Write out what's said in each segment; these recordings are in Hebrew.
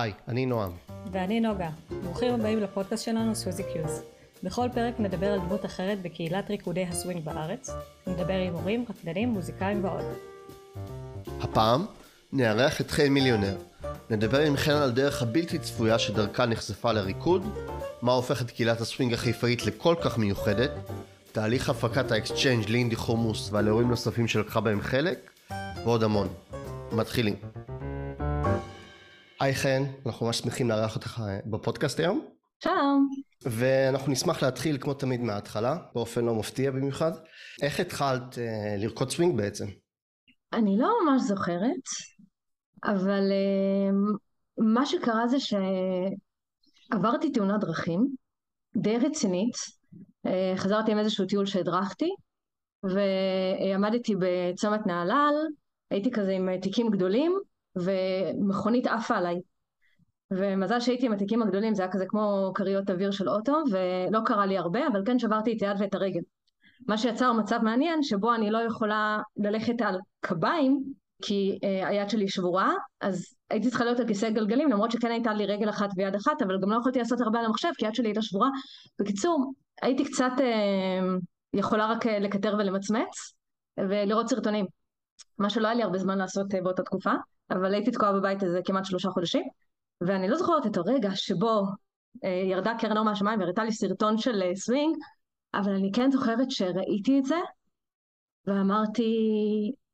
היי, אני נועם. ואני נוגה. ברוכים הבאים לפודקאסט שלנו Suzie's Q's. בכל פרק נדבר על דמות אחרת בקהילת ריקודי הסווינג בארץ. נדבר עם מורים, רקדנים, מוזיקאים ועוד. הפעם נארח את חן מיליונר. נדבר עם חן על הדרך הבלתי צפויה שדרכה נחשפה לריקוד, מה הופך את קהילת הסווינג החיפאית לכל כך מיוחדת, תהליך הפקת ה exchange Lindy Hummus ועל אירועים נוספים שלקחה בהם חלק, ועוד המון. מתחילים. היי חן, אנחנו ממש שמחים לארח אותך בפודקאסט היום. שלום. ואנחנו נשמח להתחיל כמו תמיד מההתחלה, באופן לא מפתיע במיוחד. איך התחלת אה, לרקוד סווינג בעצם? אני לא ממש זוכרת, אבל אה, מה שקרה זה שעברתי תאונת דרכים די רצינית, אה, חזרתי מאיזשהו טיול שהדרכתי, ועמדתי בצומת נהלל, הייתי כזה עם תיקים גדולים, ומכונית עפה עליי. ומזל שהייתי עם התיקים הגדולים, זה היה כזה כמו כריות אוויר של אוטו, ולא קרה לי הרבה, אבל כן שברתי את היד ואת הרגל. מה שיצר מצב מעניין, שבו אני לא יכולה ללכת על קביים, כי אה, היד שלי שבורה, אז הייתי צריכה להיות על כיסא גלגלים, למרות שכן הייתה לי רגל אחת ויד אחת, אבל גם לא יכולתי לעשות הרבה על המחשב, כי היד שלי הייתה שבורה. בקיצור, הייתי קצת אה, יכולה רק אה, לקטר ולמצמץ, ולראות סרטונים. מה שלא היה לי הרבה זמן לעשות אה, באותה תקופה. אבל הייתי תקועה בבית הזה כמעט שלושה חודשים, ואני לא זוכרת את הרגע שבו אה, ירדה קרן אור מהשמיים והראתה לי סרטון של אה, סווינג, אבל אני כן זוכרת שראיתי את זה, ואמרתי,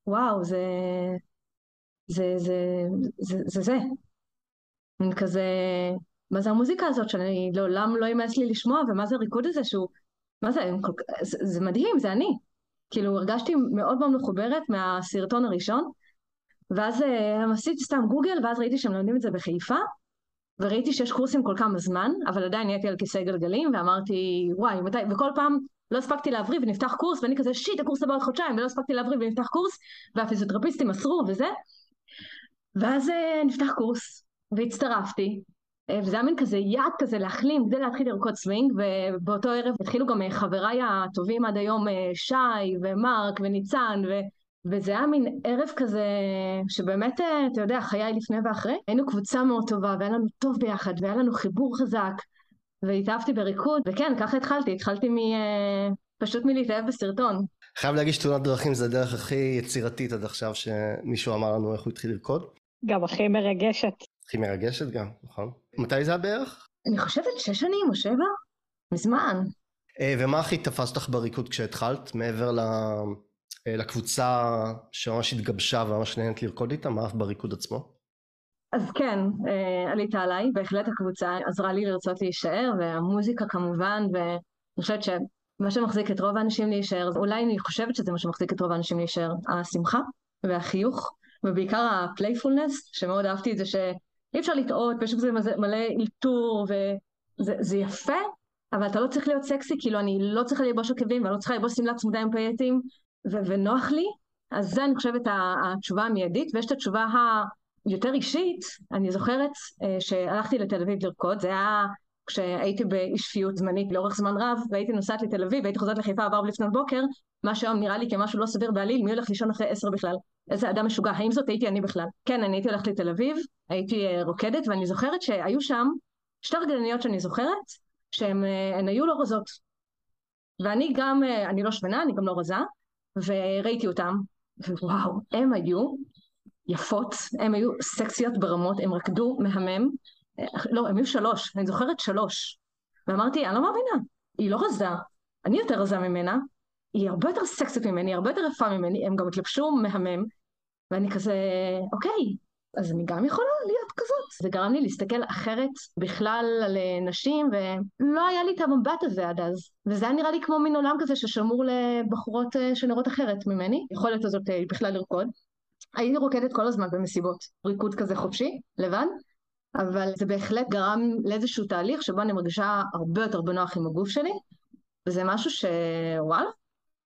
וואו, זה... זה זה זה זה זה. מין כזה, מה זה המוזיקה הזאת שאני לעולם לא ימאס לי לשמוע, ומה זה הריקוד הזה שהוא, מה זה, זה, זה מדהים, זה אני. כאילו הרגשתי מאוד מאוד מחוברת מהסרטון הראשון, ואז uh, עשיתי סתם גוגל, ואז ראיתי שהם לומדים את זה בחיפה, וראיתי שיש קורסים כל כמה זמן, אבל עדיין נהייתי על כיסא גלגלים, ואמרתי, וואי, מתי, וכל פעם לא הספקתי להבריא ונפתח קורס, ואני כזה, שיט, הקורס הבא עוד חודשיים, ולא הספקתי להבריא ונפתח קורס, והפיזיותרפיסטים מסרו וזה, ואז אה, נפתח קורס, והצטרפתי, אה, וזה היה מין כזה יעד כזה להחלים כדי להתחיל לרקוד סווינג, ובאותו ערב התחילו גם חבריי הטובים עד היום, שי ומרק וניצן, ו... וזה היה מין ערב כזה, שבאמת, אה, אתה יודע, חיי לפני ואחרי. היינו קבוצה מאוד טובה, והיה לנו טוב ביחד, והיה לנו חיבור חזק, והתאהבתי בריקוד, וכן, ככה התחלתי, התחלתי מ... אה, פשוט מלהתאהב בסרטון. חייב להגיד שתאונת דרכים זה הדרך הכי יצירתית עד עכשיו שמישהו אמר לנו איך הוא התחיל לרקוד. גם הכי מרגשת. הכי מרגשת גם, נכון. מתי זה היה בערך? אני חושבת שש שנים או שבע, מזמן. אה, ומה הכי תפס אותך בריקוד כשהתחלת, מעבר ל... אה, לקבוצה שממש התגבשה וממש נהנית לרקוד איתה, מה אף בריקוד עצמו? אז כן, אה, עלית עליי, בהחלט הקבוצה עזרה לי לרצות להישאר, והמוזיקה כמובן, ואני חושבת שמה שמחזיק את רוב האנשים להישאר, אולי אני חושבת שזה מה שמחזיק את רוב האנשים להישאר, השמחה והחיוך, ובעיקר ה playfulness, שמאוד אהבתי את זה שאי אפשר לטעות, ויש בזה מלא אלתור, וזה יפה, אבל אתה לא צריך להיות סקסי, כאילו אני לא צריכה ללבוש עקבים, ואני לא צריכה ללבוש שמלת צמודה עם פייטים, ו- ונוח לי, אז זה אני חושבת התשובה המיידית, ויש את התשובה היותר אישית, אני זוכרת אה, שהלכתי לתל אביב לרקוד, זה היה כשהייתי באי שפיות זמנית לאורך זמן רב, והייתי נוסעת לתל אביב, והייתי חוזרת לחיפה עבר לפנות בוקר, מה שהיום נראה לי כמשהו לא סביר בעליל, מי הולך לישון אחרי עשר בכלל? איזה אדם משוגע, האם זאת הייתי אני בכלל? כן, אני הייתי הולכת לתל אביב, הייתי אה, רוקדת, ואני זוכרת שהיו שם שתי רגלניות שאני זוכרת, שהן אה, היו לא רזות. ואני גם, אני לא שמנה, אני גם לא רזה, וראיתי אותם, ווואו, הם היו יפות, הם היו סקסיות ברמות, הם רקדו מהמם, לא, הם היו שלוש, אני זוכרת שלוש, ואמרתי, אני לא מאמינה, היא לא רזה, אני יותר רזה ממנה, היא הרבה יותר סקסית ממני, הרבה יותר יפה ממני, הם גם התלבשו מהמם, ואני כזה, אוקיי, אז אני גם יכולה להיות כזאת. זה גרם לי להסתכל אחרת בכלל על אה, נשים, ולא היה לי את המבט הזה עד אז. וזה היה נראה לי כמו מין עולם כזה ששמור לבחורות אה, שנראות אחרת ממני, יכולת הזאת אה, בכלל לרקוד. הייתי רוקדת כל הזמן במסיבות, ריקוד כזה חופשי, לבד, אבל זה בהחלט גרם לאיזשהו תהליך שבו אני מרגישה הרבה יותר בנוח עם הגוף שלי, וזה משהו שוואלה,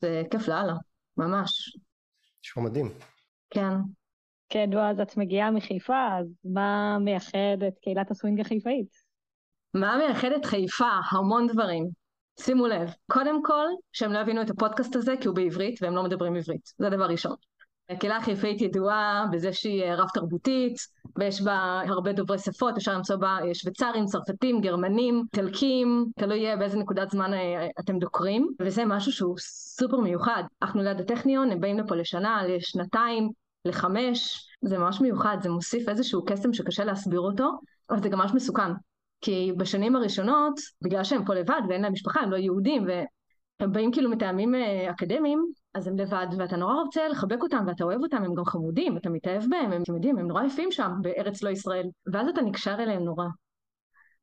זה כיף לאללה, ממש. נשמע מדהים. כן. כן, נו, אז את מגיעה מחיפה, אז מה מייחד את קהילת הסווינג החיפאית? מה מייחד את חיפה? המון דברים. שימו לב, קודם כל, שהם לא יבינו את הפודקאסט הזה כי הוא בעברית והם לא מדברים עברית, זה דבר ראשון. הקהילה החיפאית ידועה בזה שהיא רב תרבותית, ויש בה הרבה דוברי שפות, אפשר למצוא בה שוויצרים, צרפתים, גרמנים, איטלקים, תלוי באיזה נקודת זמן אה, אתם דוקרים, וזה משהו שהוא סופר מיוחד. אנחנו ליד הטכניון, הם באים לפה לשנה, לשנתיים, לחמש, זה ממש מיוחד, זה מוסיף איזשהו קסם שקשה להסביר אותו, אבל זה גם ממש מסוכן. כי בשנים הראשונות, בגלל שהם פה לבד ואין להם משפחה, הם לא יהודים, והם באים כאילו מטעמים אה, אקדמיים, אז הם לבד, ואתה נורא רוצה לחבק אותם, ואתה אוהב אותם, הם גם חמודים, אתה מתאהב בהם, הם, אתם יודעים, הם נורא יפים שם, בארץ לא ישראל, ואז אתה נקשר אליהם נורא.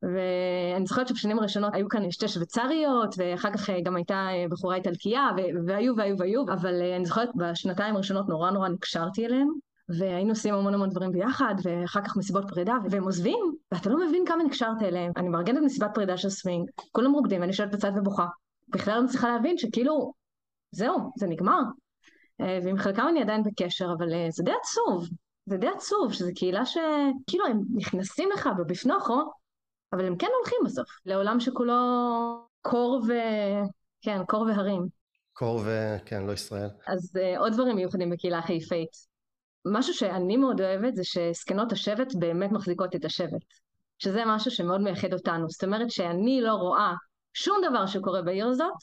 ואני זוכרת שבשנים הראשונות היו כאן שתי שוויצריות, ואחר כך אה, גם הייתה אה, בחורה איטלקייה, והיו והיו והיו, אבל אני זוכרת בשנתיים הראשונות נורא נורא נקשרתי אליהם, והיינו עושים המון המון דברים ביחד, ואחר כך מסיבות פרידה, והם עוזבים, ואתה לא מבין כמה נקשרת אליהם. אני מארגנת מסיבת פרידה של סווינג, כולם רוקדים, אני יושבת בצד ובוכה. בכלל לא מצליחה להבין שכאילו, זהו, זה נגמר. אה, ועם חלקם אני עדיין בקשר, אבל אה, זה די עצוב. זה די עצוב, שזו קהילה שכאילו הם נכנסים לך בבפנוכו, אבל הם כן הולכים בסוף, לעולם שכולו קור ו... כן, קור והרים. קור ו... כן, לא ישראל. אז אה, עוד דברים מיוחדים בקהילה החיפאית. משהו שאני מאוד אוהבת זה שזקנות השבט באמת מחזיקות את השבט. שזה משהו שמאוד מייחד אותנו. זאת אומרת שאני לא רואה שום דבר שקורה בעיר הזאת,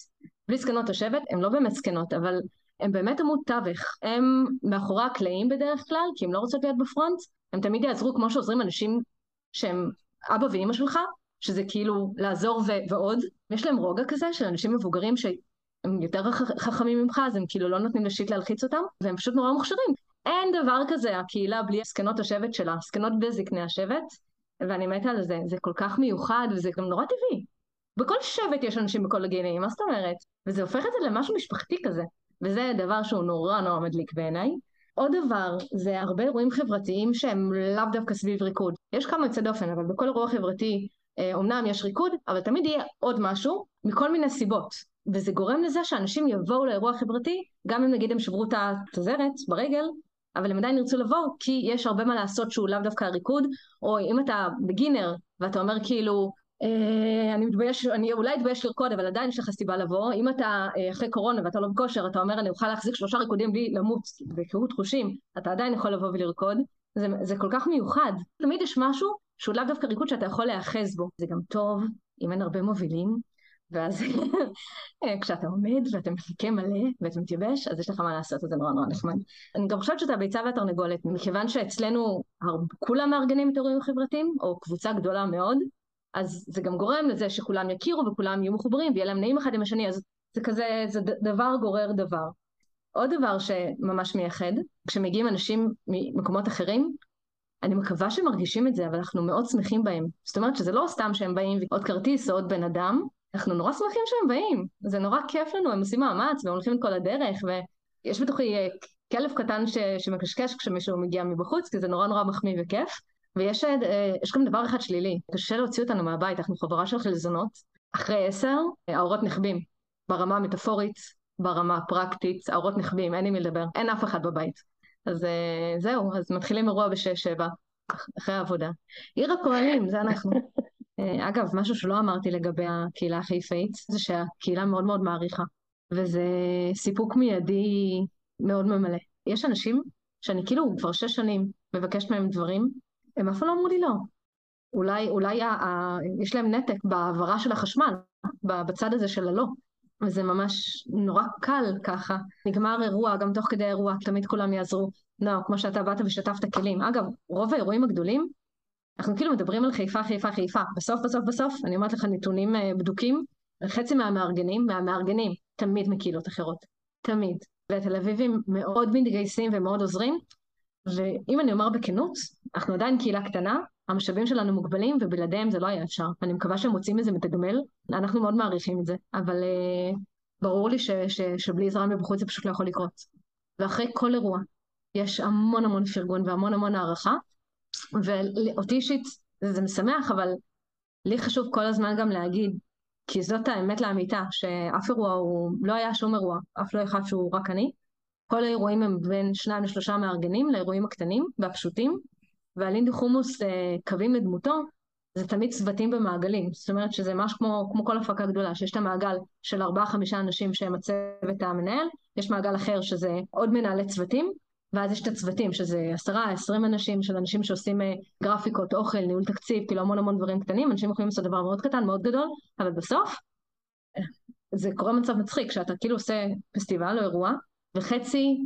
בלי זקנות השבט, הן לא באמת זקנות, אבל הן באמת עמוד תווך. הן מאחורי הקלעים בדרך כלל, כי הן לא רוצות להיות בפרונט, הן תמיד יעזרו כמו שעוזרים אנשים שהם אבא ואימא שלך, שזה כאילו לעזור ו- ועוד. יש להם רוגע כזה של אנשים מבוגרים שהם יותר חכמים ממך, אז הם כאילו לא נותנים לשיט להלחיץ אותם, והם פשוט נורא מוכשרים. אין דבר כזה, הקהילה בלי זקנות השבט שלה, זקנות בלי זקני השבט, ואני מתה על זה, זה כל כך מיוחד וזה גם נורא טבעי. בכל שבט יש אנשים בכל הגילאים, מה זאת אומרת? וזה הופך את זה למשהו משפחתי כזה, וזה דבר שהוא נורא נורא מדליק בעיניי. עוד דבר, זה הרבה אירועים חברתיים שהם לאו דווקא סביב ריקוד. יש כמה יוצא דופן, אבל בכל אירוע חברתי אומנם אה, יש ריקוד, אבל תמיד יהיה עוד משהו, מכל מיני סיבות. וזה גורם לזה שאנשים יבואו לאירוע חברתי, גם אם נגיד הם שברו את התזרת ברגל, אבל הם עדיין ירצו לבוא, כי יש הרבה מה לעשות שהוא לאו דווקא הריקוד, או אם אתה בגינר, ואתה אומר כאילו, אני מתבייש, אני אולי אתבייש לרקוד, אבל עדיין יש לך סיבה לבוא. אם אתה אה, אחרי קורונה ואתה לא בכושר, אתה אומר אני אוכל להחזיק שלושה ריקודים בלי למות בקהות חושים, אתה עדיין יכול לבוא ולרקוד. זה, זה כל כך מיוחד. תמיד יש משהו שהוא לאו דווקא ריקוד שאתה יכול להיאחז בו. זה גם טוב אם אין הרבה מובילים, ואז אה, כשאתה עומד ואתה מחכה מלא ואתה מתייבש, אז יש לך מה לעשות, זה נורא נורא נחמד. אני גם חושבת שאתה הביצה והתרנגולת, מכיוון שאצלנו כולם מארגנים את האירועים החברתיים, או קבוצה גדולה מאוד, אז זה גם גורם לזה שכולם יכירו וכולם יהיו מחוברים ויהיה להם נעים אחד עם השני, אז זה כזה, זה דבר גורר דבר. עוד דבר שממש מייחד, כשמגיעים אנשים ממקומות אחרים, אני מקווה שהם מרגישים את זה, אבל אנחנו מאוד שמחים בהם. זאת אומרת שזה לא סתם שהם באים ועוד כרטיס או עוד בן אדם, אנחנו נורא שמחים שהם באים, זה נורא כיף לנו, הם עושים מאמץ והם הולכים את כל הדרך, ויש בתוכי אה, כלב קטן ש... שמקשקש כשמישהו מגיע מבחוץ, כי זה נורא נורא מחמיא וכיף. ויש אה, גם דבר אחד שלילי, קשה להוציא אותנו מהבית, אנחנו חברה של חלזונות. אחרי עשר, האורות נחבים, ברמה המטאפורית, ברמה הפרקטית, האורות נחבים, אין עם מי לדבר, אין אף אחד בבית. אז אה, זהו, אז מתחילים אירוע בשש-שבע, אחרי העבודה. עיר הפועלים, זה אנחנו. אה, אגב, משהו שלא אמרתי לגבי הקהילה החיפאית, זה שהקהילה מאוד מאוד מעריכה, וזה סיפוק מיידי מאוד ממלא. יש אנשים שאני כאילו כבר שש שנים מבקשת מהם דברים, הם אף פעם לא אמרו לי לא. אולי, אולי ה, ה, יש להם נתק בהעברה של החשמל, בצד הזה של הלא. וזה ממש נורא קל ככה. נגמר אירוע, גם תוך כדי אירוע, תמיד כולם יעזרו. לא, כמו שאתה באת ושטפת כלים. אגב, רוב האירועים הגדולים, אנחנו כאילו מדברים על חיפה, חיפה, חיפה. בסוף, בסוף, בסוף, אני אומרת לך נתונים אה, בדוקים, חצי מהמארגנים, מהמארגנים, תמיד מקהילות אחרות. תמיד. והתל אביבים מאוד מתגייסים ומאוד עוזרים, ואם אני אומר בכנות, אנחנו עדיין קהילה קטנה, המשאבים שלנו מוגבלים ובלעדיהם זה לא היה אפשר. אני מקווה שהם מוצאים איזה מתגמל, אנחנו מאוד מעריכים את זה, אבל uh, ברור לי ש, ש, שבלי עזרה מבחוץ זה פשוט לא יכול לקרות. ואחרי כל אירוע יש המון המון פרגון והמון המון הערכה, ואותי אישית זה, זה משמח, אבל לי חשוב כל הזמן גם להגיד, כי זאת האמת לאמיתה, שאף אירוע הוא, לא היה שום אירוע, אף לא אחד שהוא רק אני, כל האירועים הם בין שניים לשלושה מארגנים לאירועים הקטנים והפשוטים, והלינדי חומוס אה, קווים לדמותו זה תמיד צוותים במעגלים, זאת אומרת שזה משהו כמו, כמו כל הפקה גדולה, שיש את המעגל של ארבעה חמישה אנשים שהם הצוות המנהל, יש מעגל אחר שזה עוד מנהלי צוותים, ואז יש את הצוותים, שזה עשרה, עשרים אנשים, של אנשים שעושים אה, גרפיקות, אוכל, ניהול תקציב, כאילו המון המון דברים קטנים, אנשים יכולים לעשות דבר מאוד קטן, מאוד גדול, אבל בסוף אה, זה קורה מצב מצחיק, שאתה כאילו עושה פסטיבל או אירוע, וחצי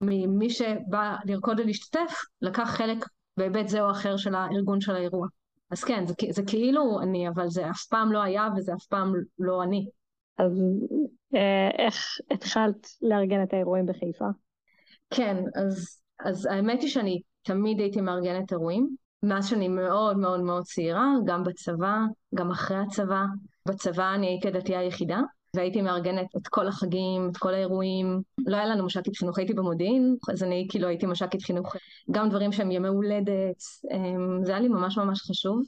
ממי שבא לרקוד ולהשתתף, לקח חלק בהיבט זה או אחר של הארגון של האירוע. אז כן, זה, זה כאילו אני, אבל זה אף פעם לא היה וזה אף פעם לא אני. אז אה, איך התחלת לארגן את האירועים בחיפה? כן, אז, אז האמת היא שאני תמיד הייתי מארגנת אירועים, מאז שאני מאוד מאוד מאוד צעירה, גם בצבא, גם אחרי הצבא. בצבא אני הייתי הדתייה היחידה, והייתי מארגנת את כל החגים, את כל האירועים. לא היה לנו מש"קית חינוך, הייתי במודיעין, אז אני כאילו הייתי מש"קית חינוך, גם דברים שהם ימי הולדת, זה היה לי ממש ממש חשוב.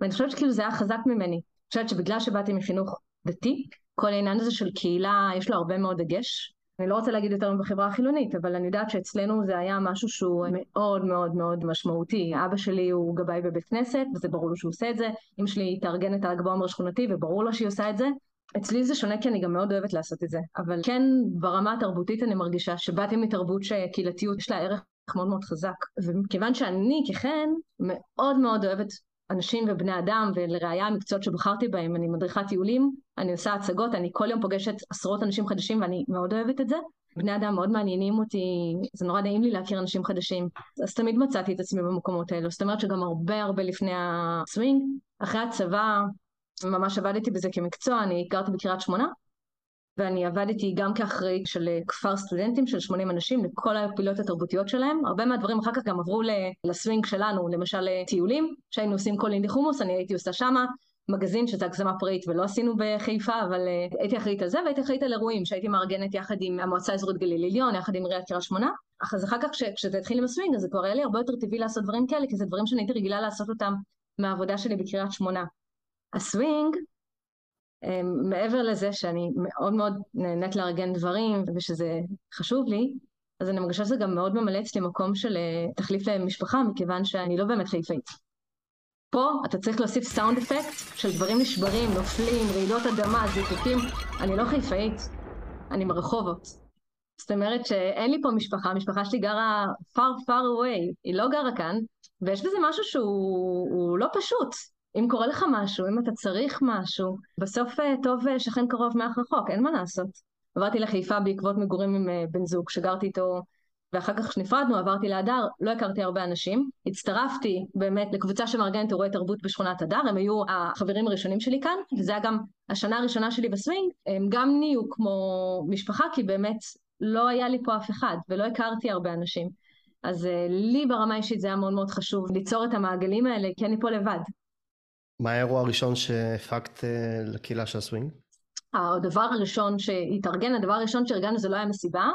ואני חושבת שכאילו זה היה חזק ממני. אני חושבת שבגלל שבאתי מחינוך דתי, כל העניין הזה של קהילה, יש לו הרבה מאוד דגש. אני לא רוצה להגיד יותר מבחברה החילונית, אבל אני יודעת שאצלנו זה היה משהו שהוא מאוד מאוד מאוד משמעותי. אבא שלי הוא גבאי בבית כנסת, וזה ברור לו שהוא עושה את זה. אמא שלי התארגנת על הגבוה שכונתי, וברור לו שהיא עושה את זה. אצלי זה שונה כי אני גם מאוד אוהבת לעשות את זה, אבל כן ברמה התרבותית אני מרגישה שבאתי מתרבות שקהילתיות יש לה ערך מאוד מאוד חזק, ומכיוון שאני ככן מאוד מאוד אוהבת אנשים ובני אדם, ולראיה המקצועות שבחרתי בהם, אני מדריכת טיולים, אני עושה הצגות, אני כל יום פוגשת עשרות אנשים חדשים ואני מאוד אוהבת את זה. בני אדם מאוד מעניינים אותי, זה נורא נעים לי להכיר אנשים חדשים, אז תמיד מצאתי את עצמי במקומות האלו, זאת אומרת שגם הרבה הרבה לפני הסווינג, אחרי הצבא ממש עבדתי בזה כמקצוע, אני גרתי בקריית שמונה, ואני עבדתי גם כאחראית של אה, כפר סטודנטים של 80 אנשים לכל הפעילויות התרבותיות שלהם. הרבה מהדברים אחר כך גם עברו לסווינג שלנו, למשל אה, טיולים, שהיינו עושים כל אינדי חומוס, אני הייתי עושה שמה. מגזין שזה הגזמה פראית ולא עשינו בחיפה, אבל uh, הייתי אחראית על זה והייתי אחראית על אירועים שהייתי מארגנת יחד עם המועצה האזורית גליל עליון, יחד עם עיריית קריית שמונה. אז אחר כך כשזה התחיל עם הסווינג אז זה כבר היה לי הרבה יותר טבעי לעשות דברים כאלה, כי זה דברים שאני הייתי רגילה לעשות אותם מהעבודה שלי בקריית שמונה. הסווינג, אמ, מעבר לזה שאני מאוד מאוד נהנית לארגן דברים ושזה חשוב לי, אז אני מרגישה שזה גם מאוד ממלא אצלי מקום של אה, תחליף למשפחה, מכיוון שאני לא באמת חיפאית. פה אתה צריך להוסיף סאונד אפקט של דברים נשברים, נופלים, רעידות אדמה, זיקוקים. אני לא חיפאית, אני מרחובות. זאת אומרת שאין לי פה משפחה, המשפחה שלי גרה far far away, היא לא גרה כאן, ויש בזה משהו שהוא לא פשוט. אם קורה לך משהו, אם אתה צריך משהו, בסוף אה, טוב אה, שכן קרוב מאח רחוק, אין מה לעשות. עברתי לחיפה בעקבות מגורים עם אה, בן זוג, שגרתי איתו, ואחר כך כשנפרדנו עברתי להדר, לא הכרתי הרבה אנשים. הצטרפתי באמת לקבוצה שמארגנת אירועי תרבות בשכונת הדר, הם היו החברים הראשונים שלי כאן, וזה היה גם השנה הראשונה שלי בסווינג, הם גם נהיו כמו משפחה, כי באמת לא היה לי פה אף אחד, ולא הכרתי הרבה אנשים. אז לי ברמה אישית זה היה מאוד מאוד חשוב ליצור את המעגלים האלה, כי אני פה לבד. מה האירוע הראשון שהפקת אה, לקהילה של הסווינג? הדבר הראשון שהתארגן, הדבר הראשון שארגנו זה לא היה מסיבה,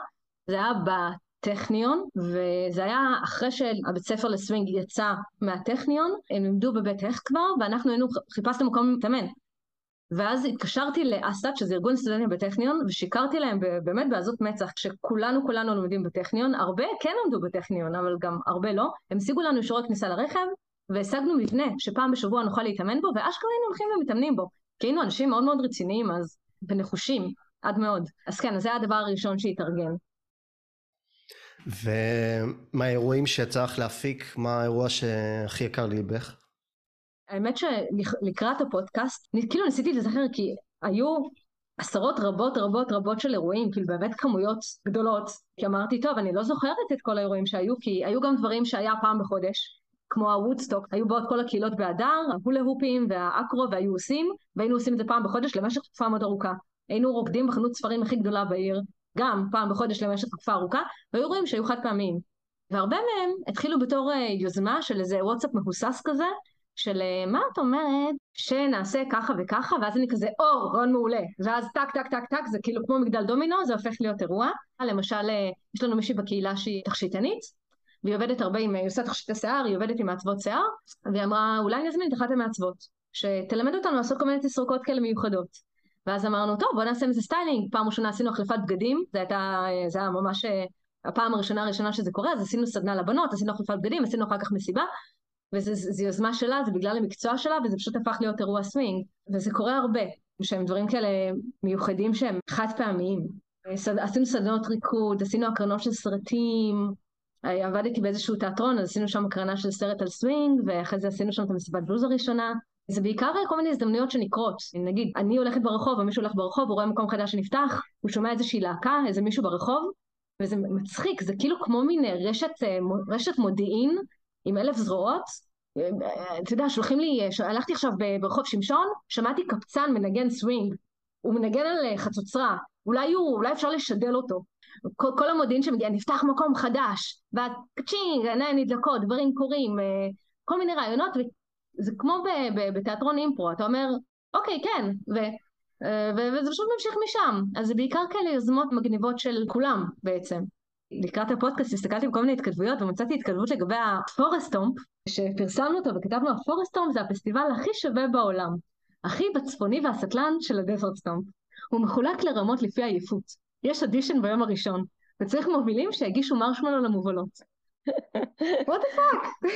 זה היה בטכניון, וזה היה אחרי שהבית ספר לסווינג יצא מהטכניון, הם לימדו בבית הכ כבר, ואנחנו היינו, חיפשנו מקום להתאמן. ואז התקשרתי לאסת, שזה ארגון סטודנטים בטכניון, ושיקרתי להם באמת בעזות מצח, כשכולנו כולנו לומדים בטכניון, הרבה כן למדו בטכניון, אבל גם הרבה לא, הם השיגו לנו אישורי כניסה לרכב, והשגנו מבנה שפעם בשבוע נוכל להתאמן בו, ואשכרה היינו הולכים ומתאמנים בו. כי היינו אנשים מאוד מאוד רציניים אז, ונחושים, עד מאוד. אז כן, אז זה הדבר הראשון שהתארגן. ומה האירועים שיצא לך להפיק, מה האירוע שהכי יקר ליבך? האמת שלקראת הפודקאסט, כאילו ניסיתי לזכר כי היו עשרות רבות רבות רבות של אירועים, כאילו באמת כמויות גדולות, כי אמרתי, טוב, אני לא זוכרת את כל האירועים שהיו, כי היו גם דברים שהיה פעם בחודש, כמו הוודסטוק, היו באות כל הקהילות באדר, ההולה הופים והאקרו עושים, והיינו עושים את זה פעם בחודש למשך תקופה מאוד ארוכה. היינו רוקדים בחנות ספרים הכי גדולה בעיר, גם פעם בחודש למשך תקופה ארוכה, והיו רואים שהיו חד פעמיים. והרבה מהם התחילו בתור אה, יוזמה של איזה וואטסאפ מהוסס כזה, של אה, מה את אומרת שנעשה ככה וככה, ואז אני כזה, או, רעיון מעולה, ואז טק טק טק טק, זה כאילו כמו מגדל דומינו, זה הופך להיות אירוע. למשל, אה, יש לנו מישהי בקהילה שהיא תכשיטנית, והיא עובדת הרבה עם, היא עושה תכשיטי שיער, היא עובדת עם מעצבות שיער, והיא אמרה, אולי נזמין את אחת המעצבות, שתלמד אותנו לעשות כל מיני תסרוקות כאלה מיוחדות. ואז אמרנו, טוב, בוא נעשה מזה סטיילינג, פעם ראשונה עשינו החלפת בגדים, זה הייתה, זה היה ממש אה, הפעם הראשונה הראשונה שזה קורה, אז עשינו סדנה לבנות, עשינו החלפת בגדים, עשינו אחר כך מסיבה, וזו יוזמה שלה, זה בגלל המקצוע שלה, וזה פשוט הפך להיות אירוע סווינג, וזה קורה הרבה, שהם דברים כאלה מיוחדים שהם חד פעמיים. עשינו סדנות ריקוד, עשינו הקרנות של סרטים, עבדתי באיזשהו תיאטרון, אז עשינו שם הקרנה של סרט על סווינג, ואחרי זה עשינו שם את המסיבת בלוז הראשונה. זה בעיקר כל מיני הזדמנויות שנקרות. נגיד, אני הולכת ברחוב, או מישהו הולך ברחוב, הוא רואה מקום חדש שנפתח, הוא שומע איזושהי להקה, איזה מישהו ברחוב, וזה מצחיק, זה כאילו כמו מין רשת, רשת מודיעין עם אלף זרועות. אתה יודע, שולחים לי, הלכתי עכשיו ברחוב שמשון, שמעתי קבצן מנגן סווינג, הוא מנגן על חצוצרה, אולי, הוא, אולי אפשר לשדל אותו. כל, כל המודיעין שמגיע, נפתח מקום חדש, ואת ka-ching, עיניים נדלקות, דברים קורים, אה, כל מיני רעיונות, וזה כמו ב, ב, בתיאטרון אימפרו, אתה אומר, אוקיי, כן, ו, אה, ו, וזה פשוט ממשיך משם. אז זה בעיקר כאלה יוזמות מגניבות של כולם בעצם. לקראת הפודקאסט הסתכלתי בכל מיני התכתבויות ומצאתי התכתבות לגבי הפורסטומפ, שפרסמנו אותו וכתבנו הפורסטומפ זה הפסטיבל הכי שווה בעולם, אחיו הצפוני והסטלן של ה Desert Stomp. הוא מחולק לרמות לפי עייפות. יש אודישן ביום הראשון, וצריך מובילים שיגישו מרשמלו למובלות. What the fuck?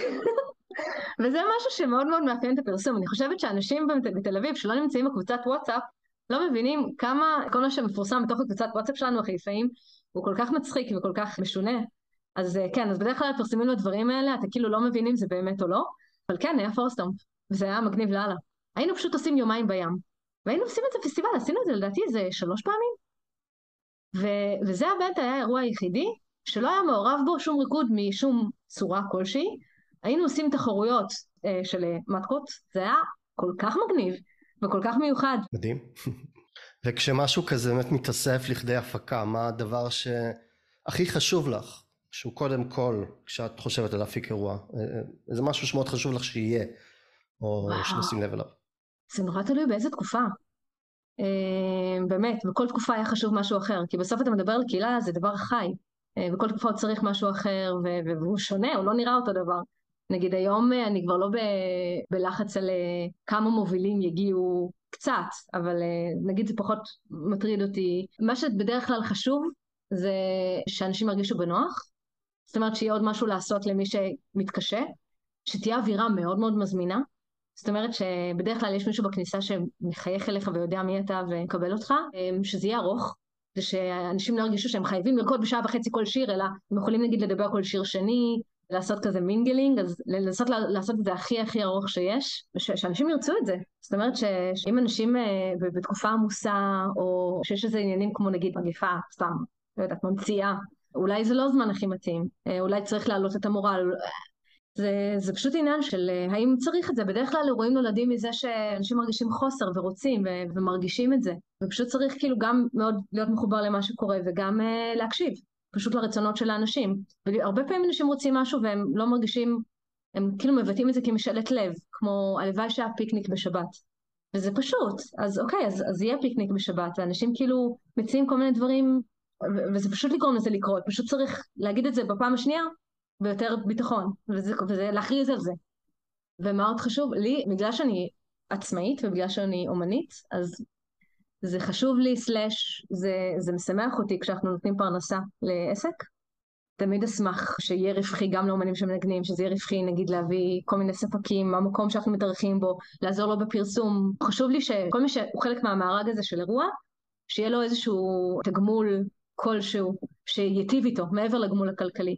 וזה משהו שמאוד מאוד מאפיין את הפרסום. אני חושבת שאנשים בתל אביב שלא נמצאים בקבוצת וואטסאפ, לא מבינים כמה כל מה שמפורסם בתוך הקבוצת וואטסאפ שלנו, החיפאים, הוא כל כך מצחיק וכל כך משונה. אז אה, כן, אז בדרך כלל מפרסמים לו דברים האלה, אתה כאילו לא מבין אם זה באמת או לא, אבל כן, היה פורסטומפ, וזה היה מגניב לאללה. היינו פשוט עושים יומיים בים, והיינו עושים את זה פסטיבל, עשינו את זה לדעתי איזה שלוש פעמים, ו- וזה באמת היה האירוע היחידי שלא היה מעורב בו שום ריקוד משום צורה כלשהי. היינו עושים תחרויות אה, של אה, מתקות, זה היה כל כך מגניב וכל כך מיוחד. מדהים. וכשמשהו כזה באמת מתאסף לכדי הפקה, מה הדבר שהכי חשוב לך, שהוא קודם כל, כשאת חושבת על להפיק אירוע, איזה משהו שמאוד חשוב לך שיהיה, או שנשים לב אליו. זה נורא תלוי באיזה תקופה. אה, באמת, בכל תקופה היה חשוב משהו אחר, כי בסוף אתה מדבר על קהילה, זה דבר חי. אה, בכל תקופה הוא צריך משהו אחר, והוא שונה, הוא לא נראה אותו דבר. נגיד היום אה, אני כבר לא ב- בלחץ על כמה מובילים יגיעו קצת, אבל נגיד זה פחות מטריד אותי. מה שבדרך כלל חשוב זה שאנשים ירגישו בנוח, זאת אומרת שיהיה עוד משהו לעשות למי שמתקשה, שתהיה אווירה מאוד מאוד מזמינה, זאת אומרת שבדרך כלל יש מישהו בכניסה שמחייך אליך ויודע מי אתה ומקבל אותך, אמ, שזה יהיה ארוך, זה שאנשים לא ירגישו שהם חייבים לרקוד בשעה וחצי כל שיר, אלא הם יכולים נגיד לדבר כל שיר שני, לעשות כזה mingling, אז לנסות לעשות את זה הכי הכי ארוך שיש, ושאנשים ירצו את זה. זאת אומרת שאם אנשים אה, בתקופה עמוסה, או שיש איזה עניינים כמו נגיד מגיפה, סתם, לא יודעת, ממציאה, אולי זה לא הזמן הכי מתאים, אה, אולי צריך להעלות את המורל, זה, זה פשוט עניין של אה, האם צריך את זה. בדרך כלל אירועים נולדים מזה שאנשים מרגישים חוסר ורוצים ו- ומרגישים את זה. ופשוט צריך כאילו גם מאוד להיות מחובר למה שקורה וגם uh, להקשיב, פשוט לרצונות של האנשים. והרבה פעמים אנשים רוצים משהו והם לא מרגישים, הם כאילו מבטאים את זה כמשאלת לב, כמו הלוואי שהיה פיקניק בשבת. וזה פשוט, אז אוקיי, אז, אז יהיה פיקניק בשבת, ואנשים כאילו מציעים כל מיני דברים, וזה פשוט לגרום לזה לקרות, פשוט צריך להגיד את זה בפעם השנייה, ויותר ביטחון, וזה, וזה להכריז על זה. ומה עוד חשוב? לי, בגלל שאני עצמאית ובגלל שאני אומנית, אז זה חשוב לי, סלאש, זה, זה משמח אותי כשאנחנו נותנים פרנסה לעסק. תמיד אשמח שיהיה רווחי גם לאומנים שמנגנים, שזה יהיה רווחי נגיד להביא כל מיני ספקים, המקום שאנחנו מתארחים בו, לעזור לו בפרסום. חשוב לי שכל מי שהוא חלק מהמארג הזה של אירוע, שיהיה לו איזשהו תגמול כלשהו שייטיב איתו, מעבר לגמול הכלכלי.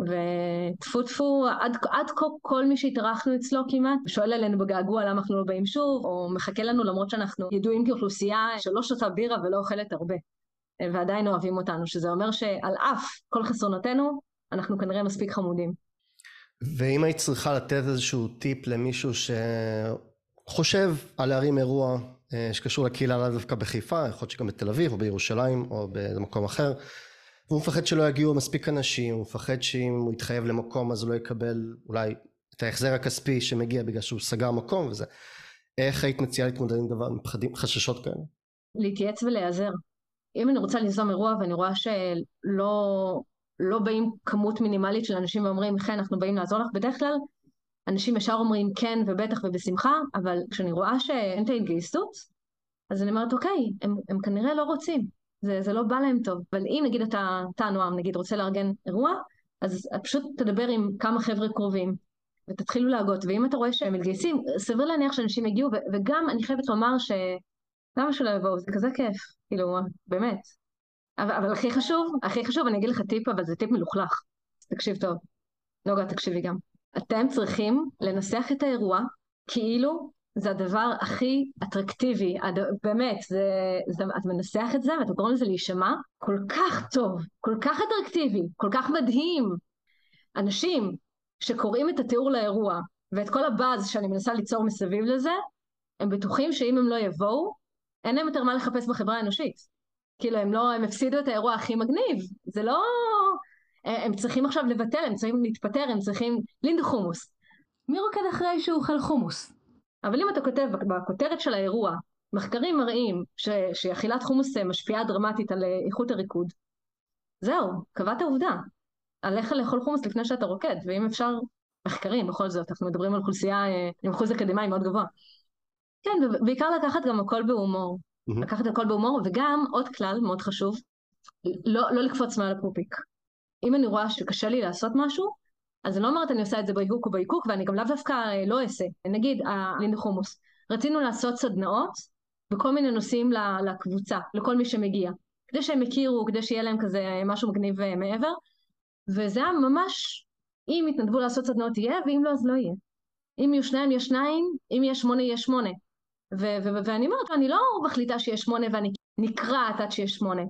וטפו טפו, עד, עד כה כל מי שהתארחנו אצלו כמעט, שואל עלינו בגעגוע למה אנחנו לא באים שוב, או מחכה לנו למרות שאנחנו ידועים כאוכלוסייה שלא שותה בירה ולא אוכלת הרבה, ועדיין אוהבים אותנו, שזה אומר שעל אף כל חסרונותינו, אנחנו כנראה מספיק חמודים. ואם היית צריכה לתת איזשהו טיפ למישהו שחושב על להרים אירוע אה, שקשור לקהילה לאו דווקא בחיפה, יכול להיות שגם בתל אביב או בירושלים או באיזה מקום אחר, והוא מפחד שלא יגיעו מספיק אנשים, הוא מפחד שאם הוא יתחייב למקום אז הוא לא יקבל אולי את ההחזר הכספי שמגיע בגלל שהוא סגר מקום וזה. איך היית מציעה להתמודד עם דבר, עם פחדים, חששות כאלה? להתייעץ ולהיעזר. אם אני רוצה ליזום אירוע ואני רואה שלא לא באים כמות מינימלית של אנשים ואומרים, כן, אנחנו באים לעזור לך, בדרך כלל אנשים ישר אומרים כן ובטח ובשמחה, אבל כשאני רואה שאין את ההתגייסות, אז אני אומרת, אוקיי, הם, הם כנראה לא רוצים. זה, זה לא בא להם טוב. אבל אם נגיד אתה, אתה נועם, נגיד רוצה לארגן אירוע, אז פשוט תדבר עם כמה חבר'ה קרובים, ותתחילו להגות, ואם אתה רואה שהם מתגייסים, סביר להניח שאנשים יגיעו, וגם אני חייבת לומר ש... למה שלא יבואו? זה כזה כיף, כאילו, באמת. אבל, אבל הכי חשוב, הכי חשוב, אני אגיד לך טיפ, אבל זה טיפ מלוכלך. תקשיב טוב. נוגה, תקשיבי גם. אתם צריכים לנסח את האירוע כאילו זה הדבר הכי אטרקטיבי, הד... באמת, זה, זה, אתה מנסח את זה ואתה קורא לזה להישמע כל כך טוב, כל כך אטרקטיבי, כל כך מדהים. אנשים שקוראים את התיאור לאירוע ואת כל הבאז שאני מנסה ליצור מסביב לזה, הם בטוחים שאם הם לא יבואו, אין להם יותר מה לחפש בחברה האנושית. כאילו הם לא, הם הפסידו את האירוע הכי מגניב, זה לא... הם צריכים עכשיו לבטל, הם צריכים להתפטר, הם צריכים לינדה חומוס. מי רוקד אחרי שהוא אוכל חומוס? אבל אם אתה כותב בכותרת של האירוע, מחקרים מראים ש, שאכילת חומוס משפיעה דרמטית על איכות הריקוד, זהו, קבעת עובדה. עליך לאכול חומוס לפני שאתה רוקד, ואם אפשר, מחקרים בכל זאת, אנחנו מדברים על אוכלוסייה אה, עם אחוז אקדמאי מאוד גבוה. כן, ובעיקר לקחת גם הכל בהומור. Mm-hmm. לקחת הכל בהומור, וגם עוד כלל מאוד חשוב, לא, לא לקפוץ מעל הפופיק. אם אני רואה שקשה לי לעשות משהו, אז אני לא אומרת אני עושה את זה בהיקוק או בהיקוק, ואני גם לאו דווקא אה, לא אעשה. נגיד, הלינדה חומוס. רצינו לעשות סדנאות בכל מיני נושאים לקבוצה, לכל מי שמגיע. כדי שהם יכירו, כדי שיהיה להם כזה משהו מגניב אה, מעבר. וזה היה ממש, אם יתנדבו לעשות סדנאות יהיה, ואם לא אז לא יהיה. אם יהיו שניים יש שניים, אם יהיה שמונה יהיה שמונה. ו- ו- ואני אומרת, אני לא מחליטה שיש שמונה ואני נקרעת עד שיש שמונה.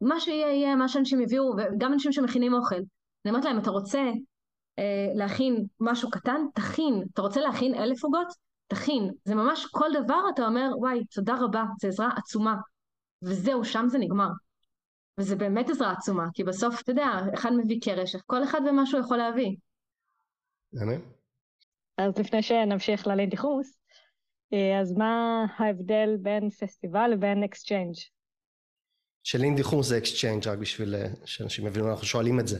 מה שיהיה יהיה, מה שאנשים יביאו, וגם אנשים שמכינים אוכל. אני אומרת להם, אתה רוצה אה, להכין משהו קטן? תכין. אתה רוצה להכין אלף עוגות? תכין. זה ממש כל דבר אתה אומר, וואי, תודה רבה, זו עזרה עצומה. וזהו, שם זה נגמר. וזה באמת עזרה עצומה, כי בסוף, אתה יודע, אחד מביא קרש, כל אחד ומה שהוא יכול להביא. אז לפני שנמשיך ללינדי חומוס, אה, אז מה ההבדל בין פסטיבל לבין exchange? שלינדי חומוס זה exchange רק בשביל אה, שאנשים יבינו, אנחנו שואלים את זה.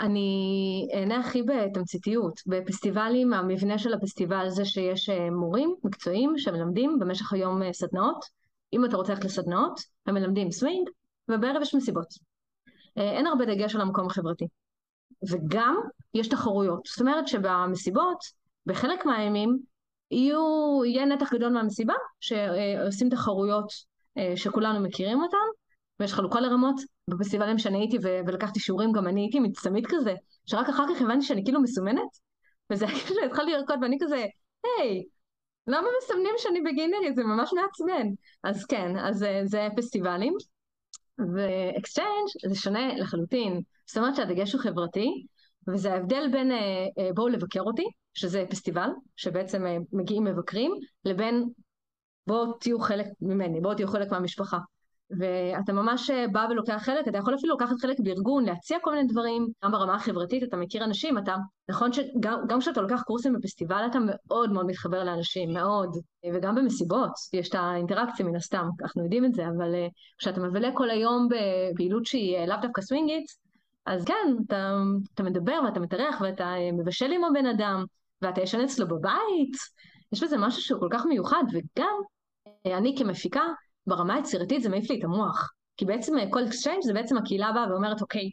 אני אענה הכי בתמציתיות. בפסטיבלים, המבנה של הפסטיבל זה שיש אה, מורים מקצועיים שמלמדים במשך היום אה, סדנאות. אם אתה רוצה ללכת לסדנאות, הם מלמדים סווינג, ובערב יש מסיבות. אה, אין הרבה דגש על המקום החברתי. וגם יש תחרויות. זאת אומרת שבמסיבות, בחלק מהימים, יהיו, יהיה נתח גדול מהמסיבה שעושים תחרויות שכולנו מכירים אותן, ויש חלוקה לרמות, בפסטיבלים שאני הייתי ו- ולקחתי שיעורים גם אני הייתי מצטמית כזה, שרק אחר כך הבנתי שאני כאילו מסומנת, וזה היה כאילו התחלתי לרקוד ואני כזה, היי, למה מסמנים שאני בגינרי? זה ממש מעצבן. אז כן, אז זה, זה פסטיבלים, ו exchange זה שונה לחלוטין. זאת אומרת שהדגש הוא חברתי, וזה ההבדל בין אה, אה, בואו לבקר אותי, שזה פסטיבל, שבעצם אה, מגיעים מבקרים, לבין בואו תהיו חלק ממני, בואו תהיו חלק מהמשפחה. ואתה ממש אה, בא ולוקח חלק, אתה יכול אפילו לקחת חלק בארגון, להציע כל מיני דברים, גם ברמה החברתית, אתה מכיר אנשים, אתה, נכון שגם כשאתה לוקח קורסים בפסטיבל אתה מאוד מאוד מתחבר לאנשים, מאוד, וגם במסיבות, יש את האינטראקציה מן הסתם, אנחנו יודעים את זה, אבל אה, כשאתה מבלה כל היום בפעילות שהיא אה, לאו דווקא סווינגית, אז כן, אתה, אתה מדבר ואתה מתארח ואתה מבשל עם הבן אדם, ואתה ישן אצלו בבית, יש בזה משהו שהוא כל כך מיוחד, וגם אני כמפיקה, ברמה היצירתית זה מעיף לי את המוח. כי בעצם אה, כל exchange זה בעצם הקהילה באה ואומרת, אוקיי,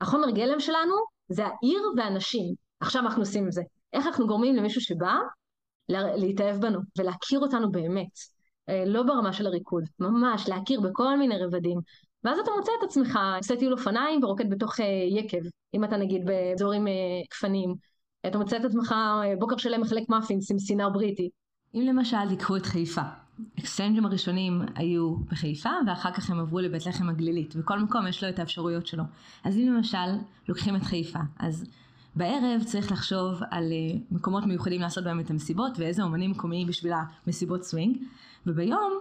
החומר גלם שלנו זה העיר והאנשים. עכשיו אנחנו עושים את זה. איך אנחנו גורמים למישהו שבא להתאהב בנו ולהכיר אותנו באמת. אה, לא ברמה של הריקוד, ממש להכיר בכל מיני רבדים. ואז אתה מוצא את עצמך עושה טיול אופניים ורוקד בתוך אה, יקב, אם אתה נגיד באזור עם גפנים. אתה מוצא את עצמך בוקר שלם מחלק מאפינס עם סינר בריטי. אם למשל תיקחו את חיפה, האקסצ'יינג'ים הראשונים היו בחיפה ואחר כך הם עברו לבית לחם הגלילית וכל מקום יש לו את האפשרויות שלו. אז אם למשל לוקחים את חיפה, אז בערב צריך לחשוב על אה, מקומות מיוחדים לעשות בהם את המסיבות ואיזה אומנים מקומיים בשביל המסיבות סווינג וביום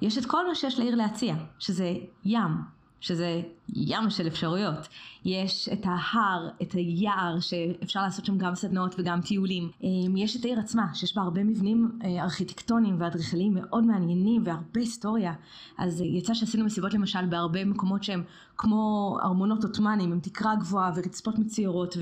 יש את כל מה שיש לעיר להציע, שזה ים, שזה ים של אפשרויות. יש את ההר, את היער, שאפשר לעשות שם גם סדנאות וגם טיולים. אמ, יש את העיר עצמה, שיש בה הרבה מבנים אה, ארכיטקטוניים ואדריכליים מאוד מעניינים והרבה היסטוריה. אז יצא שעשינו מסיבות למשל בהרבה מקומות שהם כמו ארמונות עות'מאנים, עם תקרה גבוהה ורצפות מצוירות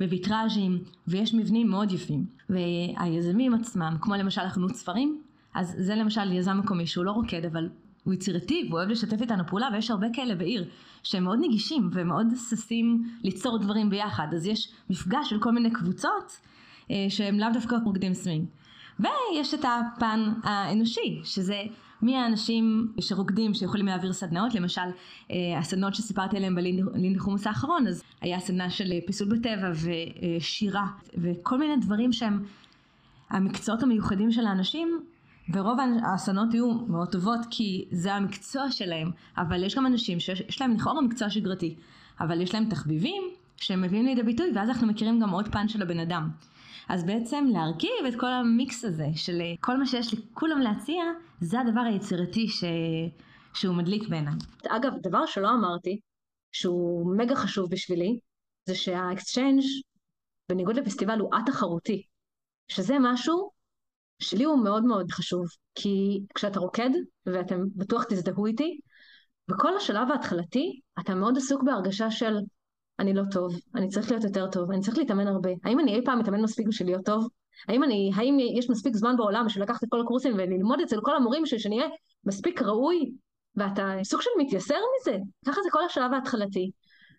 וויטראז'ים, ויש מבנים מאוד יפים. והיזמים עצמם, כמו למשל החנות ספרים, אז זה למשל יזם מקומי שהוא לא רוקד אבל הוא יצירתי והוא אוהב לשתף איתנו פעולה ויש הרבה כאלה בעיר שהם מאוד נגישים ומאוד ששים ליצור דברים ביחד. אז יש מפגש של כל מיני קבוצות אה, שהם לאו דווקא רוקדים סווינג ויש את הפן האנושי שזה מי האנשים שרוקדים שיכולים להעביר סדנאות, למשל אה, הסדנאות שסיפרתי עליהן בלינדי חומוס האחרון, אז היה סדנה של פיסול בטבע ושירה וכל מיני דברים שהם המקצועות המיוחדים של האנשים ורוב הסדנאות יהיו מאוד טובות כי זה המקצוע שלהם, אבל יש גם אנשים שיש להם לכאורה מקצוע שגרתי, אבל יש להם תחביבים שהם מביאים לידי ביטוי ואז אנחנו מכירים גם עוד פן של הבן אדם. אז בעצם להרכיב את כל המיקס הזה של כל מה שיש לכולם להציע, זה הדבר היצירתי ש... שהוא מדליק בעיניי. אגב, דבר שלא אמרתי, שהוא מגה חשוב בשבילי, זה שה exchange בניגוד לפסטיבל הוא א-תחרותי, שזה משהו שלי הוא מאוד מאוד חשוב, כי כשאתה רוקד, ואתם בטוח תזדהו איתי, בכל השלב ההתחלתי אתה מאוד עסוק בהרגשה של אני לא טוב, אני צריך להיות יותר טוב, אני צריך להתאמן הרבה. האם אני אי פעם מתאמן מספיק בשביל להיות טוב? האם, אני, האם יש מספיק זמן בעולם בשביל לקחת את כל הקורסים וללמוד אצל כל המורים בשביל שאני אהיה מספיק ראוי? ואתה סוג של מתייסר מזה. ככה זה כל השלב ההתחלתי.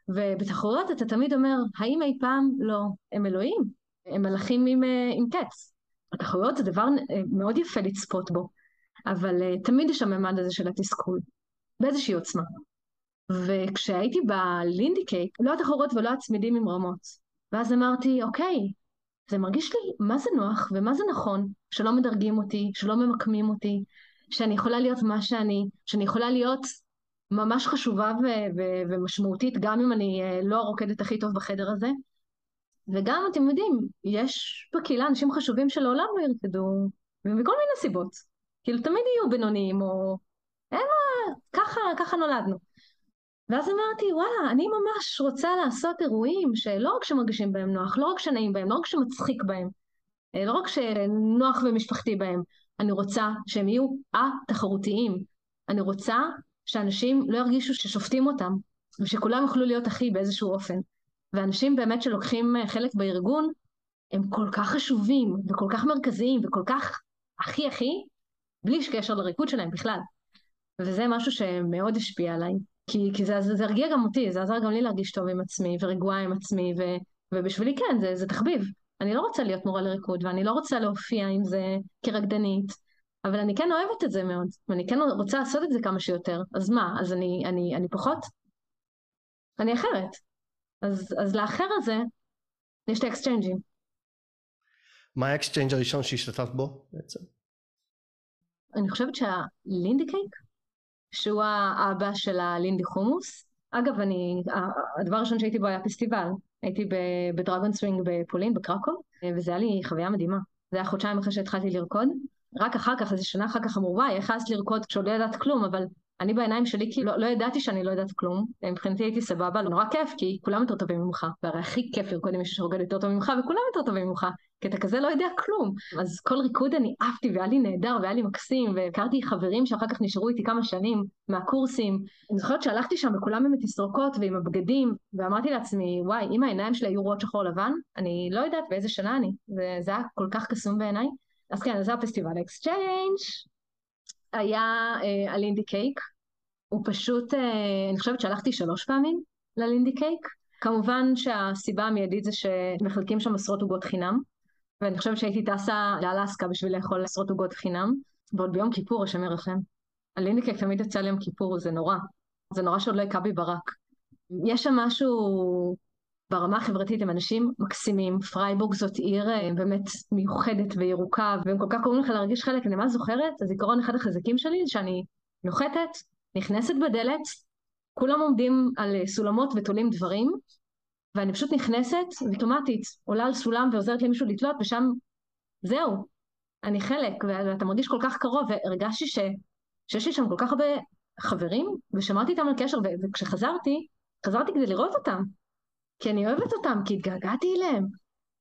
ובתחרויות אתה תמיד אומר, האם אי פעם? לא. הם אלוהים, הם מלאכים עם, אה, עם קץ. התחרויות זה דבר אה, מאוד יפה לצפות בו, אבל אה, תמיד יש הממד הזה של התסכול, באיזושהי עוצמה. וכשהייתי בלינדי קייק, לא התחרות ולא הצמידים עם רמות. ואז אמרתי, אוקיי, זה מרגיש לי מה זה נוח ומה זה נכון, שלא מדרגים אותי, שלא ממקמים אותי, שאני יכולה להיות מה שאני, שאני יכולה להיות ממש חשובה ו- ו- ומשמעותית, גם אם אני אה, לא הרוקדת הכי טוב בחדר הזה. וגם, אתם יודעים, יש בקהילה אנשים חשובים שלעולם לא ירקדו, ומכל מיני סיבות. כאילו, תמיד יהיו בינוניים, או... אין מה, ככה, ככה נולדנו. ואז אמרתי, וואלה, אני ממש רוצה לעשות אירועים שלא רק שמרגישים בהם נוח, לא רק שנעים בהם, לא רק שמצחיק בהם, אה, לא רק שנוח ומשפחתי בהם, אני רוצה שהם יהיו א-תחרותיים. אני רוצה שאנשים לא ירגישו ששופטים אותם, ושכולם יוכלו להיות אחי באיזשהו אופן. ואנשים באמת שלוקחים אה, חלק בארגון, הם כל כך חשובים, וכל כך מרכזיים, וכל כך הכי הכי, בלי קשר לריקוד שלהם בכלל. וזה משהו שמאוד השפיע עליי. כי, כי זה, זה, זה הרגיע גם אותי, זה עזר גם לי להרגיש טוב עם עצמי, ורגועה עם עצמי, ו, ובשבילי כן, זה, זה תחביב. אני לא רוצה להיות מורה לריקוד, ואני לא רוצה להופיע עם זה כרקדנית, אבל אני כן אוהבת את זה מאוד, ואני כן רוצה לעשות את זה כמה שיותר. אז מה, אז אני, אני, אני פחות? אני אחרת. אז, אז לאחר הזה, יש את האקסצ'יינג'ים. מה ה exchange הראשון שהשתתפת בו בעצם? אני חושבת שה Lindy Cake שהוא האבא של ה Lindy Hummus. אגב, אני, הדבר הראשון שהייתי בו היה פסטיבל. הייתי ב Dragon Swing בפולין, בקרקוב, וזה היה לי חוויה מדהימה. זה היה חודשיים אחרי שהתחלתי לרקוד. רק אחר כך, איזה שנה אחר כך אמרו, וואי, איך העזת לרקוד כשעוד לא ידעת כלום, אבל אני בעיניים שלי כאילו לא, לא ידעתי שאני לא יודעת כלום, מבחינתי הייתי סבבה, נורא כיף, כי כולם יותר טובים ממך, והרי הכי כיף לרקוד עם מישהו שרוקד יותר טוב ממך, וכולם יותר טובים ממך, כי אתה כזה לא יודע כלום. אז כל ריקוד אני עפתי, והיה לי נהדר, והיה לי מקסים, והכרתי חברים שאחר כך נשארו איתי כמה שנים מהקורסים. אני זוכרת שהלכתי שם וכולם עם התסרוקות ועם הבגדים, ואמרתי לעצמי, וואי, אם העיניים שלי היו רואות שחור לבן, אני לא יודעת באיזה שנה אני, וזה היה כל כך קסום בעיניי. אז כן, זה הפסטיבל exchange, היה אה, ה Lindy Cake, הוא פשוט, אה, אני חושבת שהלכתי שלוש פעמים ל Lindy Cake. כמובן שהסיבה המיידית זה שמחלקים שם עשרות עוגות חינם, ואני חושבת שהייתי טסה לאלסקה בשביל לאכול עשרות עוגות חינם, ועוד ביום כיפור, השם ירחם. ה Lindy Cake תמיד יצא ליום כיפור, זה נורא. זה נורא שעוד לא הכה בי ברק. יש שם משהו ברמה החברתית, הם אנשים מקסימים. פרייבורג זאת עיר אה, באמת מיוחדת וירוקה, והם כל כך קוראים לך להרגיש חלק. אני ממש זוכרת, הזיכרון אחד החזקים שלי, שאני נוחתת, נכנסת בדלת, כולם עומדים על אה, סולמות ותולים דברים, ואני פשוט נכנסת אוטומטית, עולה על סולם ועוזרת למישהו לתלות, ושם זהו, אני חלק, ואתה מרגיש כל כך קרוב, והרגשתי ש... שיש לי שם כל כך הרבה חברים, ושמרתי איתם על קשר, וכשחזרתי, חזרתי כדי לראות אותם, כי אני אוהבת אותם, כי התגעגעתי אליהם.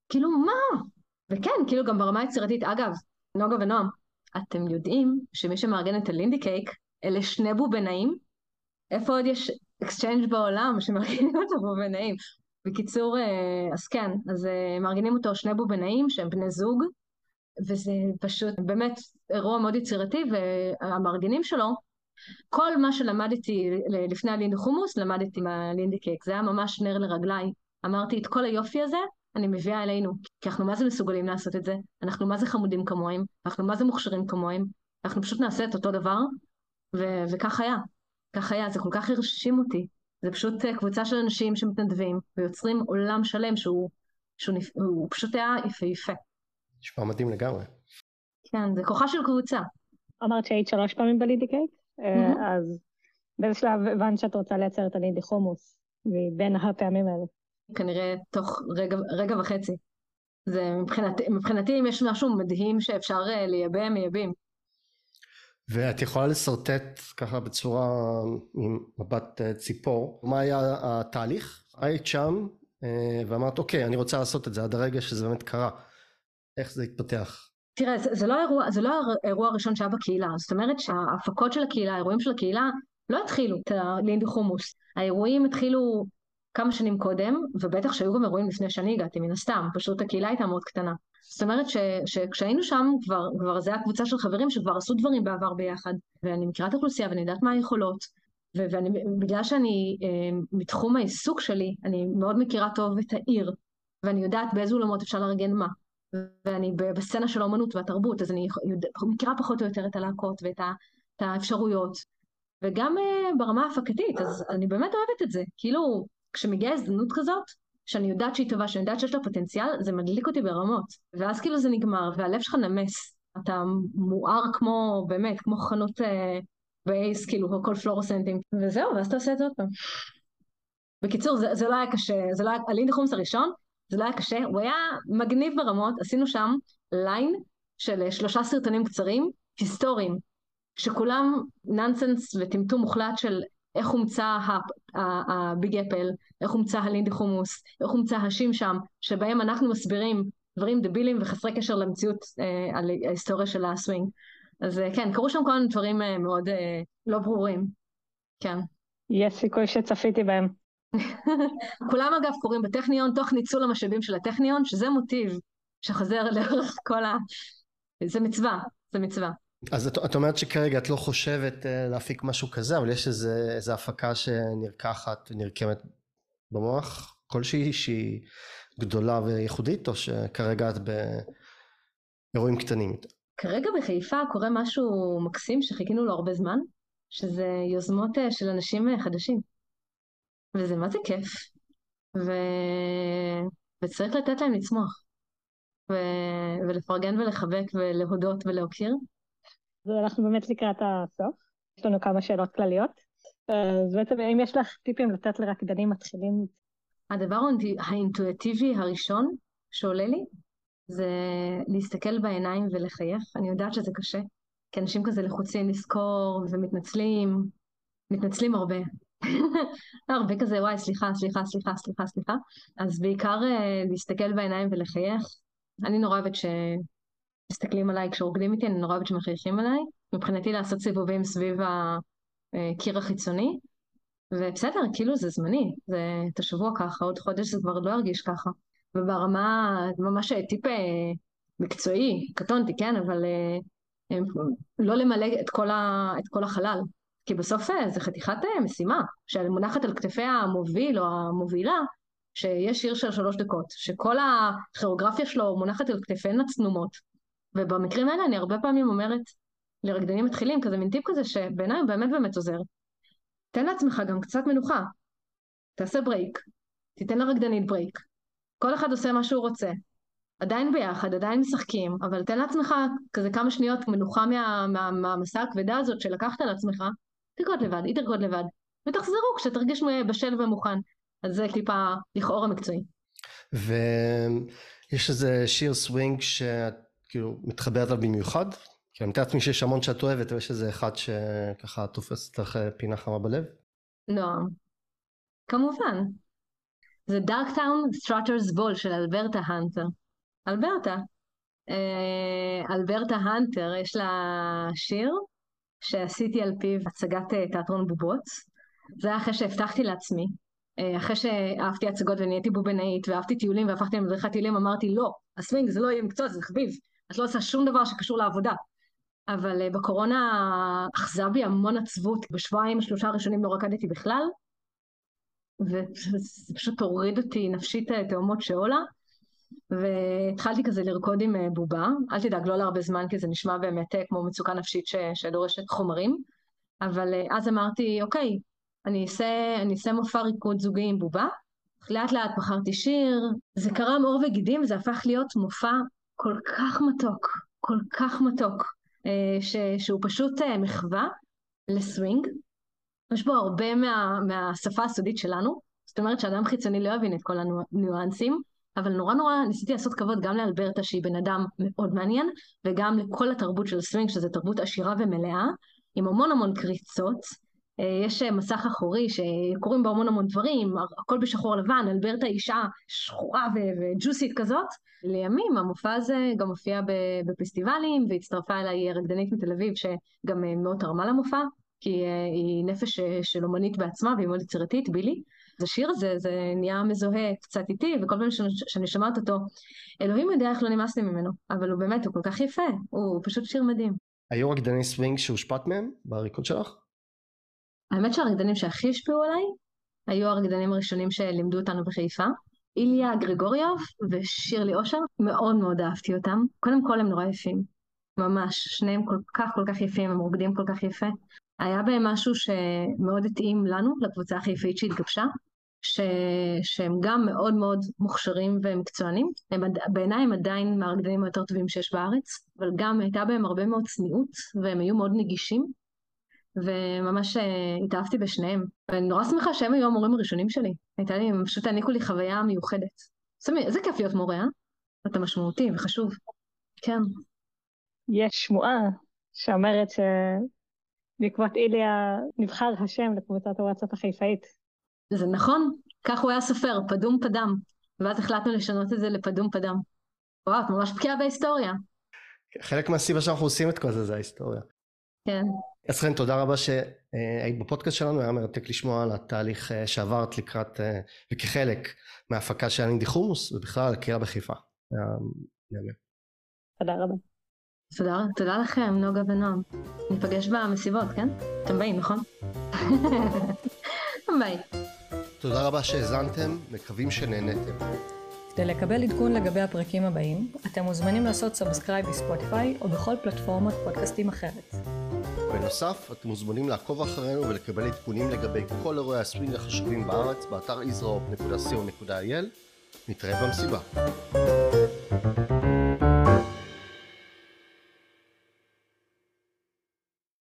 כאילו, מה? וכן, כאילו גם ברמה היצירתית, אגב, נוגה ונועם, אתם יודעים שמי שמארגן את ה Lindy Cake אלה שני בובנאים? איפה עוד יש exchange בעולם שמארגנים אותו בובנאים? בקיצור, אה, אז כן, אז אה, מארגנים אותו שני בובנאים שהם בני זוג, וזה פשוט באמת אירוע מאוד יצירתי, והמארגנים שלו, כל מה שלמדתי לפני הלינדי חומוס, למדתי מהלינדי קייק, זה היה ממש נר לרגליי. אמרתי, את כל היופי הזה, אני מביאה אלינו, כי אנחנו מה זה מסוגלים לעשות את זה, אנחנו מה זה חמודים כמוהם, אנחנו מה זה מוכשרים כמוהם, אנחנו פשוט נעשה את אותו דבר, ו- וכך היה. כך היה, זה כל כך הרשים אותי. זה פשוט אה, קבוצה של אנשים שמתנדבים ויוצרים עולם שלם שהוא, שהוא נפ... פשוט היה יפהפה. נשמע מדהים לגמרי. כן, זה כוחה של קבוצה. אמרת שהיית שלוש פעמים בלידיקייט, mm-hmm. אז באיזה שלב הבנת שאת רוצה לייצר את הלידי חומוס, מבין הפעמים האלה. כנראה תוך רגע, רגע וחצי. זה מבחינת, מבחינתי אם יש משהו מדהים שאפשר אה, לייבא, מייבאים. ואת יכולה לשרטט ככה בצורה עם מבט אה, ציפור, מה היה התהליך? היית שם ואמרת אוקיי אני רוצה לעשות את זה עד הרגע שזה באמת קרה, איך זה התפתח? תראה זה, זה לא האירוע, זה לא האירוע הראשון שהיה בקהילה, זאת אומרת שההפקות של הקהילה, האירועים של הקהילה לא התחילו. את הלינדי חומוס, האירועים התחילו כמה שנים קודם, ובטח שהיו גם אירועים לפני שאני הגעתי מן הסתם, פשוט הקהילה הייתה מאוד קטנה. זאת אומרת ש, שכשהיינו שם כבר, כבר זה היה קבוצה של חברים שכבר עשו דברים בעבר ביחד, ואני מכירה את האוכלוסייה ואני יודעת מה היכולות, ובגלל שאני אה, מתחום העיסוק שלי, אני מאוד מכירה טוב את העיר, ואני יודעת באיזה אולמות אפשר לארגן מה, ואני בסצנה של האומנות והתרבות, אז אני מכירה פחות או יותר את הלהקות ואת האפשרויות, וגם אה, ברמה ההפקתית, אז אני באמת אוהבת את זה, כאילו כשמגיעה הזדמנות כזאת, שאני יודעת שהיא טובה, שאני יודעת שיש לה פוטנציאל, זה מדליק אותי ברמות. ואז כאילו זה נגמר, והלב שלך נמס. אתה מואר כמו, באמת, כמו חנות אה, באייס, כאילו, הכל פלורוסנטים. וזהו, ואז אתה עושה את זה עוד פעם. בקיצור, זה, זה לא היה קשה, זה לא היה, ה Lindy Hummus הראשון, זה לא היה קשה, הוא היה מגניב ברמות, עשינו שם ליין של שלושה סרטונים קצרים, היסטוריים, שכולם נונסנס וטמטום מוחלט של איך הומצא ה Big Apple, איך הומצא ה Lindy Hummus, איך הומצא ה Shim Sham, שבהם אנחנו מסבירים דברים דבילים וחסרי קשר למציאות אה, על ההיסטוריה של הסווינג. אז אה, כן, קרו שם כל מיני דברים אה, מאוד אה, לא ברורים, כן. יש סיכוי שצפיתי בהם. כולם אגב קורים בטכניון, תוך ניצול המשאבים של הטכניון, שזה מוטיב שחוזר לאורך כל ה... זה מצווה, זה מצווה. אז את, את אומרת שכרגע את לא חושבת uh, להפיק משהו כזה, אבל יש איזה, איזה הפקה שנרקחת ונרקמת במוח כלשהי שהיא גדולה וייחודית, או שכרגע את באירועים קטנים? כרגע בחיפה קורה משהו מקסים שחיכינו לו הרבה זמן, שזה יוזמות uh, של אנשים uh, חדשים. וזה מה זה כיף. ו... וצריך לתת להם לצמוח. ו... ולפרגן ולחבק ולהודות ולהוקיר. אז אנחנו באמת לקראת הסוף, יש לנו כמה שאלות כלליות. אז בעצם אם יש לך טיפים לתת לרקדנים מתחילים? הדבר האינטואיטיבי הראשון שעולה לי זה להסתכל בעיניים ולחייך. אני יודעת שזה קשה, כי אנשים כזה לחוצים לזכור ומתנצלים, מתנצלים הרבה. הרבה כזה, וואי, סליחה, סליחה, סליחה, סליחה, סליחה. אז בעיקר uh, להסתכל בעיניים ולחייך. אני נורא אוהבת ש... מסתכלים עליי כשרוקדים איתי, אני נורא אוהבת שמחייכים עליי. מבחינתי לעשות סיבובים סביב הקיר החיצוני, ובסדר, כאילו זה זמני, זה את השבוע ככה, עוד חודש זה כבר לא ירגיש ככה. וברמה, ממש טיפ אה, מקצועי, קטונתי, כן, אבל אה, לא למלא את כל, ה, את כל החלל. כי בסוף אה, זה חתיכת משימה, שמונחת על כתפי המוביל או המובילה, שיש שיר של שלוש דקות, שכל הכיאוגרפיה שלו מונחת על כתפיהן הצנומות, ובמקרים האלה אני הרבה פעמים אומרת לרקדנים מתחילים, כזה מין טיפ כזה שבעיניי הוא באמת באמת עוזר. תן לעצמך גם קצת מנוחה, תעשה ברייק, תיתן לרקדנית break. כל אחד עושה מה שהוא רוצה. עדיין ביחד, עדיין משחקים, אבל תן לעצמך כזה כמה שניות מנוחה מה, מה, מהמעמסה הכבדה הזאת שלקחת על עצמך, תרקוד לבד, היא תרקוד לבד, ותחזרו כשתרגיש בשל ומוכן. אז זה טיפה לכאורה מקצועי. ויש איזה שיר סווינג שאת כאילו מתחברת אליו במיוחד? כי אני מתאר לעצמי שיש המון שאת אוהבת, אבל יש איזה אחד שככה תופס לך פינה חמה בלב? לא, כמובן. זה Darktown Strutters' Ball של אלברטה הנטר. אלברטה. אה, אלברטה הנטר, יש לה שיר שעשיתי על פיו הצגת אה, תיאטרון בובות. זה היה אחרי שהבטחתי לעצמי, אה, אחרי שאהבתי הצגות ונהייתי בובנאית ואהבתי טיולים והפכתי למדריכת טיולים, אמרתי לא, הסווינג זה לא יהיה מקצוע, זה חביב. את לא עושה שום דבר שקשור לעבודה. אבל uh, בקורונה אחזה בי המון עצבות, בשבועיים השלושה הראשונים לא רקדתי בכלל, וזה פשוט הוריד אותי נפשית תאומות שאולה, והתחלתי כזה לרקוד עם אה, בובה, אל תדאג, לא להרבה זמן, כי זה נשמע באמת אה, כמו מצוקה נפשית ש, שדורשת חומרים, אבל אה, אז אמרתי, אוקיי, אני אעשה, אני אעשה מופע ריקוד זוגי עם בובה, לאט לאט בחרתי שיר, זה קרם עור וגידים וזה הפך להיות מופע כל כך מתוק, כל כך מתוק, ש, שהוא פשוט מחווה לסווינג, יש בו הרבה מה, מהשפה הסודית שלנו, זאת אומרת שאדם חיצוני לא יבין את כל הניואנסים, אבל נורא נורא ניסיתי לעשות כבוד גם לאלברטה שהיא בן אדם מאוד מעניין, וגם לכל התרבות של סווינג שזו תרבות עשירה ומלאה, עם המון המון קריצות. אה, יש מסך אחורי שקורים בו המון המון דברים, הכל בשחור לבן, אלברטה אישה שחורה וג'וסית כזאת. לימים המופע הזה גם מופיע בפסטיבלים, והצטרפה אליי רקדנית מתל אביב שגם אה, מאוד תרמה למופע, כי אה, היא נפש של אומנית בעצמה והיא מאוד יצירתית, בילי. אז השיר הזה, זה נהיה מזוהה קצת איתי, וכל פעם שאני שומעת אותו, אלוהים יודע איך לא נמאס לי ממנו, אבל הוא באמת, הוא כל כך יפה, הוא פשוט שיר מדהים. היו רקדני סווינג שהושפעת מהם בריקוד שלך? האמת שהרקדנים שהכי השפיעו עליי, היו הרקדנים הראשונים שלימדו אותנו בחיפה. איליה גרגוריוב ושירלי אושר, מאוד מאוד אהבתי אותם. קודם כל הם נורא יפים, ממש, שניהם כל כך כל כך יפים, הם רוקדים כל כך יפה. היה בהם משהו שמאוד התאים לנו, לקבוצה החיפאית שהתגבשה, ש... שהם גם מאוד מאוד מוכשרים ומקצוענים, הם... בעיניי הם עדיין מהרקדנים היותר טובים שיש בארץ, אבל גם הייתה בהם הרבה מאוד צניעות, והם היו מאוד נגישים, וממש אה, התאהבתי בשניהם. ואני נורא שמחה שהם היו המורים הראשונים שלי. הייתה לי, הם פשוט העניקו לי חוויה מיוחדת. איזה כיף להיות מורה, אה? אתה משמעותי וחשוב. כן. יש שמועה שאומרת ש... בעקבות איליה נבחר השם לקבוצת הוואטסאפ החיפאית. זה נכון, כך הוא היה סופר, פדום פדם, ואז החלטנו לשנות את זה לפדום פדם. וואו, את ממש בקיאה בהיסטוריה. חלק מהסיבה שאנחנו עושים את כל זה זה ההיסטוריה. כן. אז חן, תודה רבה שהיית בפודקאסט שלנו, היה מרתק לשמוע על התהליך אה, שעברת לקראת, אה, וכחלק מההפקה של אנינדי חומוס, ובכלל על הקריאה בחיפה. תודה רבה. תודה, תודה לכם, נוגה ונועם. ניפגש במסיבות, כן? אתם באים, נכון? ביי. תודה רבה שהאזנתם, מקווים שנהנתם. כדי לקבל עדכון לגבי הפרקים הבאים, אתם מוזמנים לעשות subscribe בספוטיפיי או בכל פלטפורמת פודקאסטים אחרת. בנוסף, אתם מוזמנים לעקוב אחרינו ולקבל עדכונים לגבי כל אירועי הסווינג החשובים בארץ באתר israhop.co.il. נתראה במסיבה.